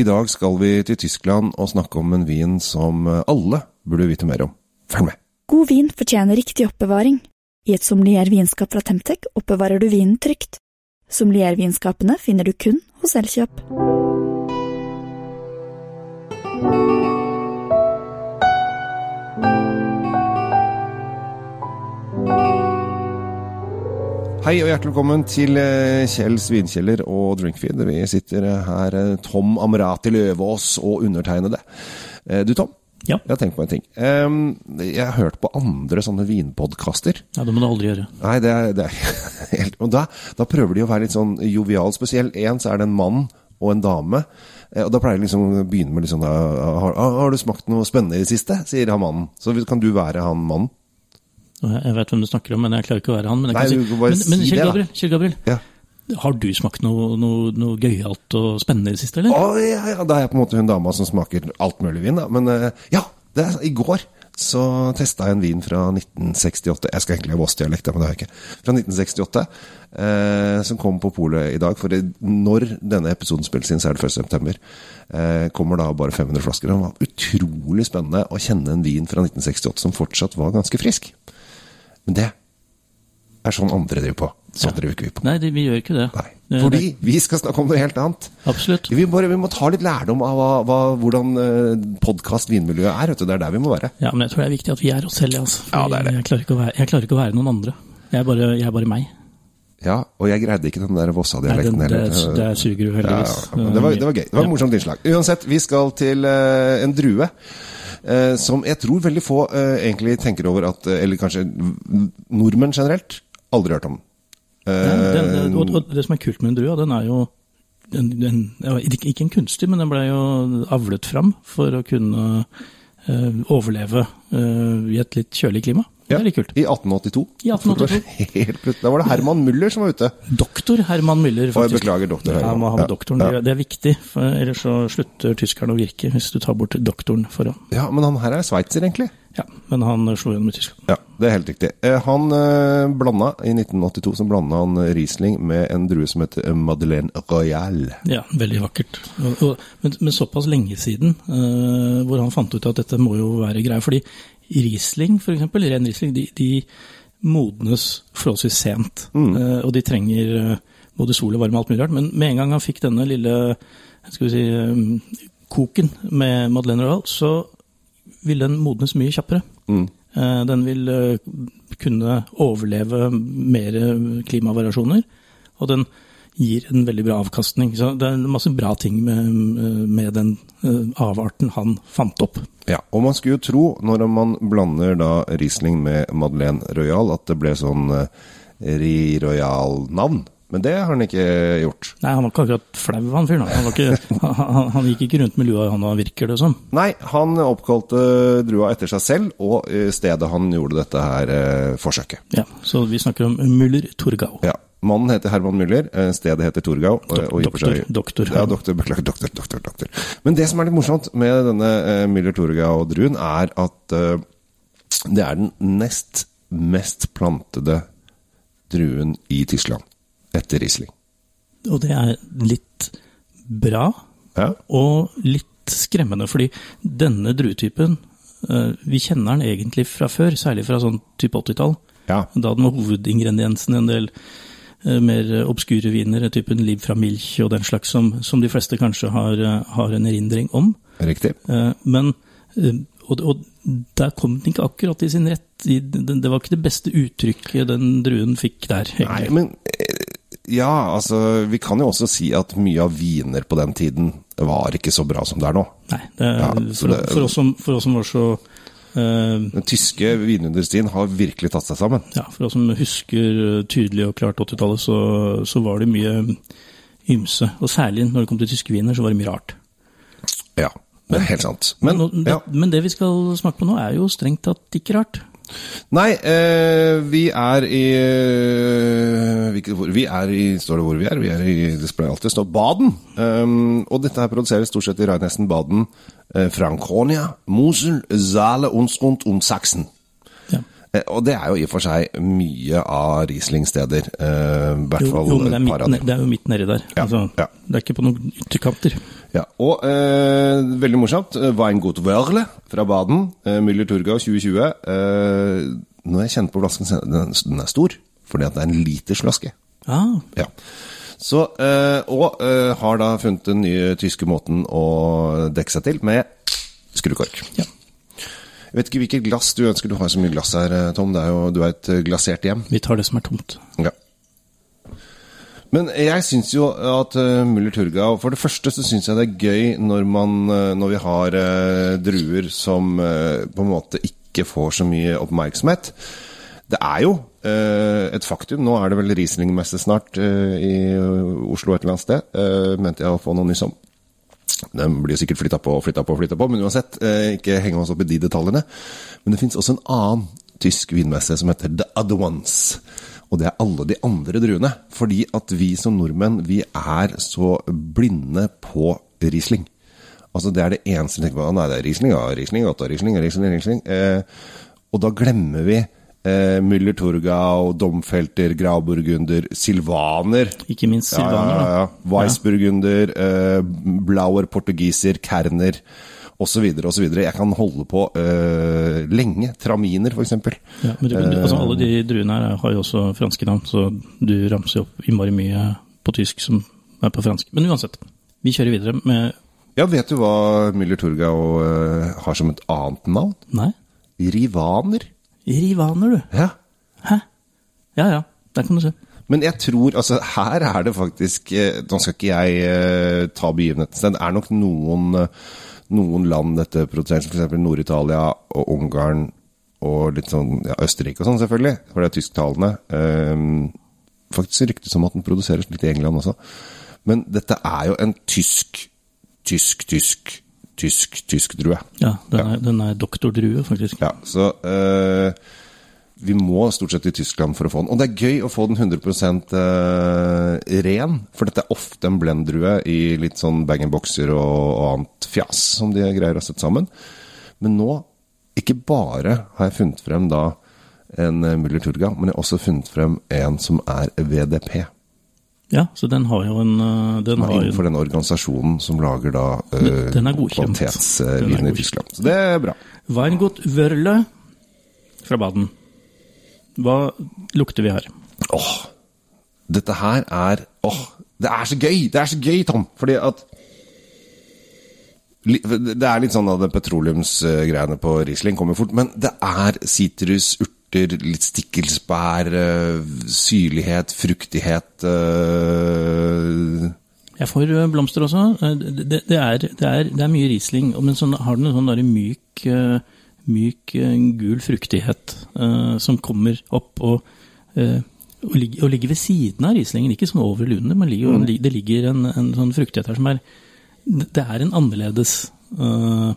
I dag skal vi til Tyskland og snakke om en vin som alle burde vite mer om. Følg med! God vin fortjener riktig oppbevaring. I et sommelier-vinskap fra Temtec oppbevarer du vinen trygt. Sommelier-vinskapene finner du kun hos Elkjøp. Hei og hjertelig velkommen til eh, Kjells vinkjeller og Drinkfeed. Vi sitter her, eh, Tom Amrati Løvaas og undertegnede. Eh, Du, Tom. Ja. Jeg har tenkt på en ting. Jeg har hørt på andre sånne vinpodkaster. Ja, det må du aldri gjøre. Nei, det er, det er helt Og da, da prøver de å være litt sånn jovial. Spesielt én, så er det en mann og en dame. Eh, Og da pleier de liksom å begynne med litt sånn har, har du smakt noe spennende i det siste? sier han mannen. Så kan du være han mannen? Jeg vet hvem du snakker om, men jeg klarer ikke å være han. Men, Nei, si, men, men Kjell det. Gabriel, Kjell Gabriel Ja. har du smakt noe, noe, noe gøyalt og spennende i det siste, eller? Å, ja, ja, da er jeg på en måte hun dama som smaker alt mulig vin, da. Men eh, ja, det er, i går så testa jeg en vin fra 1968. Jeg skal egentlig ha Voss-dialekt, men det har jeg ikke. Fra 1968, eh, som kom på polet i dag. For det, når denne episoden spilles inn, så er det 1. september. Eh, kommer da bare 500 flasker. Det var utrolig spennende å kjenne en vin fra 1968 som fortsatt var ganske frisk. Men det er sånn andre driver på. Sånn driver ikke vi på. Nei, det, vi gjør ikke det. Nei. Fordi vi skal snakke om noe helt annet. Absolutt. Vi, bare, vi må ta litt lærdom av hva, hva, hvordan uh, podkast-vinmiljøet er. Vet du. Det er der vi må være. Ja, men jeg tror det er viktig at vi er oss selv, altså. Ja, det er det. Jeg klarer ikke å være, jeg klarer ikke å være noen andre. Jeg er bare, jeg er bare meg. Ja, Og jeg greide ikke den der Vossa-dialekten heller. det, heller. det suger jo heldigvis. ja, ja, det, var, det var gøy. Det var et morsomt innslag. Uansett, vi skal til eh, en drue. Eh, som jeg tror veldig få eh, egentlig tenker over at eh, Eller kanskje nordmenn generelt aldri hørt om. Eh, den, den, og, og det som er kult med en drue, den er jo den, den, Ikke en kunstig, men den ble jo avlet fram for å kunne eh, overleve eh, i et litt kjølig klima. Det er litt kult. I 1882. I 1882. Da var det Herman Müller som var ute. Doktor Herman Müller, faktisk. beklager, doktor Ja, må ha med doktoren. ja. Det, det er viktig, for ellers så slutter tyskerne å virke, hvis du tar bort doktoren foran. Ja, men han her er sveitser, egentlig. Ja, men han slo gjennom i Tyskland. Ja, det er helt riktig. Eh, Han eh, blanda, I 1982 så blanda han Riesling med en drue som heter Madeleine Royale. Ja, veldig vakkert. Men, men såpass lenge siden, eh, hvor han fant ut at dette må jo være greia. Fordi Riesling, for eksempel, ren Riesling, de, de modnes forholdsvis sent. Eh, og de trenger eh, både sol og varme og alt mulig rart. Men med en gang han fikk denne lille skal vi si, eh, koken med Madeleine Royale, så vil den modnes mye kjappere. Mm. Den vil eh, kunne overleve mer klimavariasjoner, og den gir en veldig bra avkastning. Så det er masse bra ting med, med den eh, avarten han fant opp. Ja, og man skulle jo tro, når man blander da Riesling med Madeleine Royale, at det ble sånn eh, Ri-Royal-navn. Men det har han ikke gjort. Nei, han var ikke akkurat flau, han fyren. Han, han, han, han gikk ikke rundt med lua i hånda, virker det som. Nei, han oppkalte drua etter seg selv, og eh, stedet han gjorde dette her eh, forsøket. Ja, Så vi snakker om Müller-Torgau. Ja, Mannen heter Herman Müller, eh, stedet heter Torgau. og- doktor, og Doktor, doktor. Ja, doktor, beklager, doktor, doktor, doktor. Men det som er litt morsomt med denne Müller-Torgau-druen, er at det er den nest mest plantede druen i Tyskland, etter Riesling. Og det er litt bra, Ja, og litt skremmende, fordi denne druetypen eh, Vi kjenner den egentlig fra før, særlig fra sånn type 80-tall. ja, Da hadde man hovedingrediensene en del eh, mer obskure viner, typen liv fra Milch og den slags, som, som de fleste kanskje har, eh, har en erindring om. riktig. Men og, og der kom den ikke akkurat i sin rett. Det, var ikke det beste uttrykket den druen fikk der. Nei, men ja, altså Vi kan jo også si at mye av viner på den tiden var ikke så bra som det er nå. Nei, det, Ja, for, det- for, oss som, for oss som var så uh, Den tyske vinindustrien har virkelig tatt seg sammen. Ja, for oss som husker eh, tydelig og klart 80-tallet, så, så var det mye ymse. Og særlig når det kom til tyske viner, så var det mye rart. Ja, det er helt sant. Men, Men, ja. men det vi skal smake på nå, er jo strengt tatt ikke rart. Nei, eh, vi er i eh, hvilket, hvor, Vi er i Står det hvor vi er? Vi er i Det skal Baden. Um, og dette her produseres stort sett i Rheinhessen, Baden, eh, Franconia, Mosel, Zale, Unstrund und Sachsen. Eh, Og det er jo i og for seg mye av Riesling-steder. eh, I hvert Jo, fall jo, men det er, midt, det er jo midt nedi der. Ja, Altså, ja. Det er ikke på noen ytterkanter. Ja, og eh, veldig morsomt, eh, Weingut Wörle fra Baden, eh, Müller-Turgau 2020. Eh, når jeg kjenner på flasken, den, den er stor, fordi at det er en litersflaske. Ah, Ja. Så, eh, og har da funnet den nye tyske måten å dekke seg til med skrukork. ja. Jeg vet ikke hvilket glass du ønsker. Du har så mye glass her, eh, Tom. Det er jo, du er et eh, glasert hjem. Vi tar det som er tomt. Ja. Men jeg syns jo at uh, Müller Turgau For det første så syns jeg det er gøy når, man, eh, når vi har uh, druer som uh, på en måte ikke får så mye oppmerksomhet. Det er jo eh, et faktum. Nå er det vel Riesling-messe snart eh, i Oslo et eller annet sted. Mente jeg å få noe nyss om. Den blir sikkert flytta på og flytta på, flytta på, men uansett, eh, ikke henge oss opp i de detaljene. Men det fins også en annen tysk vinmesse som heter The Other Ones. Og det er alle de andre druene. Fordi at vi som nordmenn, vi er så blinde på Riesling. Altså Det er det eneste vi tenker på. Nei, det er Riesling, ja, Riesling, godt, Riesling, Riesling, Riesling. Eh, og da glemmer vi eh, Müller, Turgau, Domfelter, Grauburgunder, Silvaner. Ikke minst silvaner. ja, ja. ja. Weissburgunder, eh, Blauer portugiser, Kerner osv. osv. Jeg kan holde på eh, lenge. Traminer, f.eks. Ja, men du, altså, alle de druene her har jo også franske navn, så du ramser jo opp innmari mye på tysk som er på fransk. Men uansett, vi kjører videre med Ja, vet du hva Müller Turgau eh, har som et annet navn? Nei, Rivaner. Rivaner, du. Ja. Hæ? Ja ja, der kan du se. Men jeg tror altså Her er det faktisk eh, Nå skal ikke jeg eh, ta begivenheten. Det er nok noen, eh, noen land dette produserer, som f.eks. Nord-Italia og Ungarn og litt sånn ja, Østerrike og sånn, selvfølgelig, for det er tysktalende. Um, faktisk ryktes om at den produseres litt i England også. Men dette er jo en tysk, tysk, tysk, tysk, tysk drue. Ja, den er, den er doktordrue, faktisk. Ja, så eh, vi må stort sett til Tyskland for å få den. Og det er gøy å få den 100 eh, ren, for dette er ofte en blenddrue i litt sånn bag-in-boxer og, og annet fjas som de greier å sette sammen. Men nå, ikke bare har jeg funnet frem da en eh, Müller Turga, men jeg har også funnet frem en som er VDP. Ja, så den har jo en øh, Den har innenfor den organisasjonen som lager da eh, er. Den kvalitetsvin i. Tyskland. Så det er bra. Weingut Wörle fra Baden. Hva lukter vi her? Åh, dette her er Åh, det er så gøy! Det er så gøy, Tom! Fordi at Det er litt sånn at det petroleumsgreiene på Riesling kommer fort, men det er sitrus, urter, litt stikkelsbær, øh, syrlighet, fruktighet øh, Jeg får øh, blomster også. Eh, Det, det, er, det, er, det er mye Riesling, men sånn, har den en sånn myk, myk gul fruktighet som kommer opp og, øh, og, ligger, og ligger ved siden av Rieslingen. Ikke sånn over lunene, men ligger, Mm. det ligger en, en sånn fruktighet her som er Det er en annerledes uh,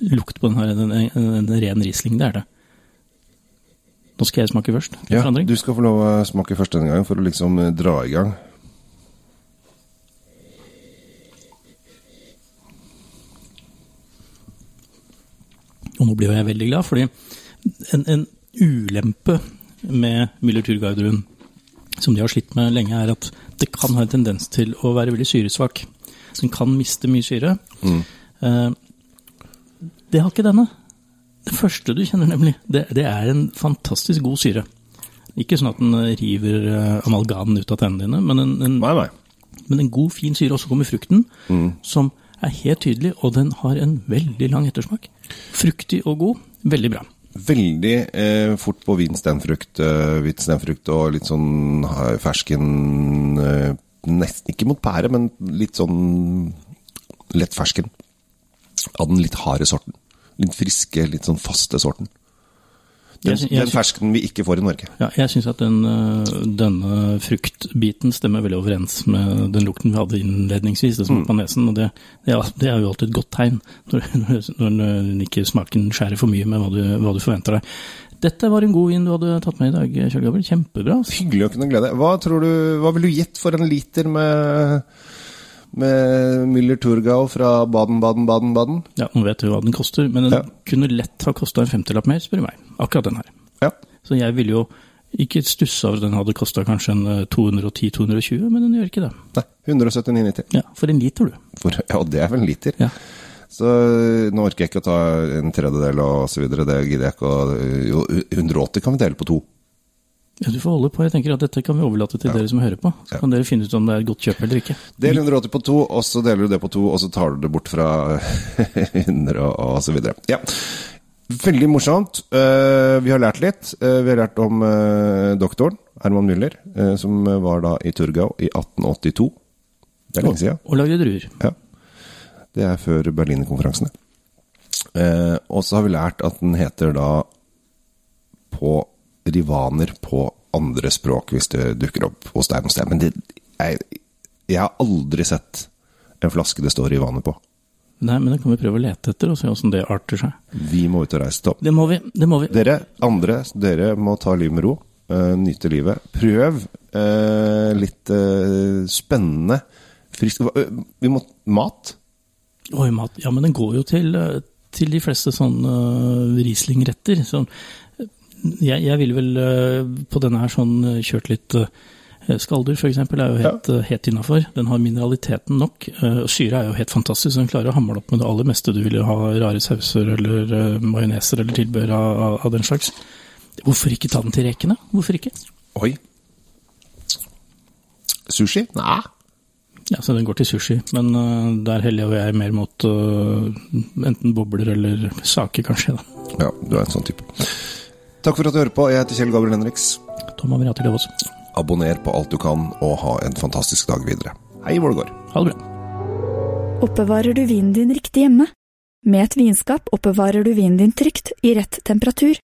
lukt på den her enn en, en, en ren Riesling. Det er det. Nå skal jeg smake først. Ja, forandring. du skal få lov å smake først denne gangen for å liksom øh, dra i gang. Og nå blir jeg veldig glad, fordi en, en ulempe med Müller Turgardruen, som de har slitt med lenge, er at det kan ha en tendens til å være veldig syresvak. Så Den kan miste mye syre. Eh, det har ikke denne. Det første du kjenner, nemlig, det, det er en fantastisk god syre. Ikke sånn at den eh, river eh, amalgamen ut av tennene dine, men en, en, Nei, nei. men en god, fin syre. Og så kommer frukten, som er helt tydelig, og den har en veldig lang ettersmak. Fruktig og god. Veldig bra. Veldig eh, fort på hvit stenfrukt, eh, hvit stenfrukt og litt sånn eh, fersken eh, Nesten ikke mot pære, men litt sånn lett fersken. Av den litt harde sorten. Litt friske, litt sånn faste sorten. Den, Jeg jeg den fersken vi ikke får i Norge. Ja, jeg syns at den, øh, denne fruktbiten stemmer veldig overens med den lukten vi hadde innledningsvis, det som mm. på nesen. og Det, det, er, jo alltid et godt tegn, når, når, når ikke smaken skjærer for mye med hva du, hva du forventer deg. Dette var en god vin du hadde tatt med i dag, Kjell Gabriel. Kjempebra. altså. Hyggelig å kunne glede. Hva tror du, hva vil du gitt for en liter med, med Müller Turgau fra Baden, Baden, Baden, Baden? Ja, Nå vet du hva den koster, men den Ja. kunne lett ha kosta en femtilapp mer, spør du meg. Akkurat den her. Ja. Så jeg ville jo ikke stusse over at den hadde kosta kanskje en eh, 210-220, men den gjør ikke det. Nei, 179,90. Ja, For en liter, du. For, ja, det er vel en liter. Ja. Så øh, nå orker jeg ikke å ta en tredjedel og så videre. Det gidder jeg ikke å Jo, 180 kan vi dele på to. Ja, Du får holde på. Jeg tenker at Dette kan vi overlate til dere som hører på. Så Ja. kan dere finne ut om det er et godt kjøp eller ikke. Del 180 på to, og så deler du det på to, og så tar du det bort fra 100 og, så videre. Ja. Veldig morsomt. Eh, vi har lært litt. Eh, vi har lært om eh, doktoren, Herman Müller, som var da i Turgau i 1882. Det er lenge siden. Og lagde druer. Ja. Det er før Berlinkonferansene. Og så har vi lært at den heter da på rivaner på andre språk, hvis det dukker opp hos deg noe sted. Men det, jeg, jeg har aldri sett en flaske det står rivaner på. Nei, men det kan vi prøve å lete etter og se åssen det arter seg. Vi må ut og reise topp. Det må vi. det må vi. Dere andre, dere må ta livet med ro. Uh, nyte livet. Prøv uh, litt uh, spennende frisk Vi må Mat? Oi, mat. Ja, men den går jo til, til de fleste sånne Riesling-retter. Sånn, jeg, jeg ville vel eh, på denne her sånn eh, kjørt litt uh, Skaldur f.eks. er jo helt, ja. helt innafor. Den har mineraliteten nok. Syre er jo helt fantastisk, så den klarer å hamle opp med det aller meste du vil ha rare sauser eller majoneser eller tilbehør av, av, den slags. Hvorfor ikke ta den til rekene? Hvorfor ikke? Oi. Sushi? Nei. Ja, så den går til sushi, men uh, der heller jo jeg mer mot uh, enten bobler eller saker, kanskje. da. Ja, du er en sånn type. Takk for at du hører på. Jeg heter Kjell Gabriel Henriks. Tom Amirati Løvaas. Abonner på alt du kan, og ha en fantastisk dag videre. Hei hvor det går. Ha det bra. Oppbevarer du vinen din riktig hjemme? Med et vinskap oppbevarer du vinen din trygt, i rett temperatur.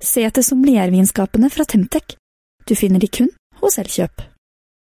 Se etter sommeliervinskapene fra Temtec. Du finner de kun hos Elkjøp.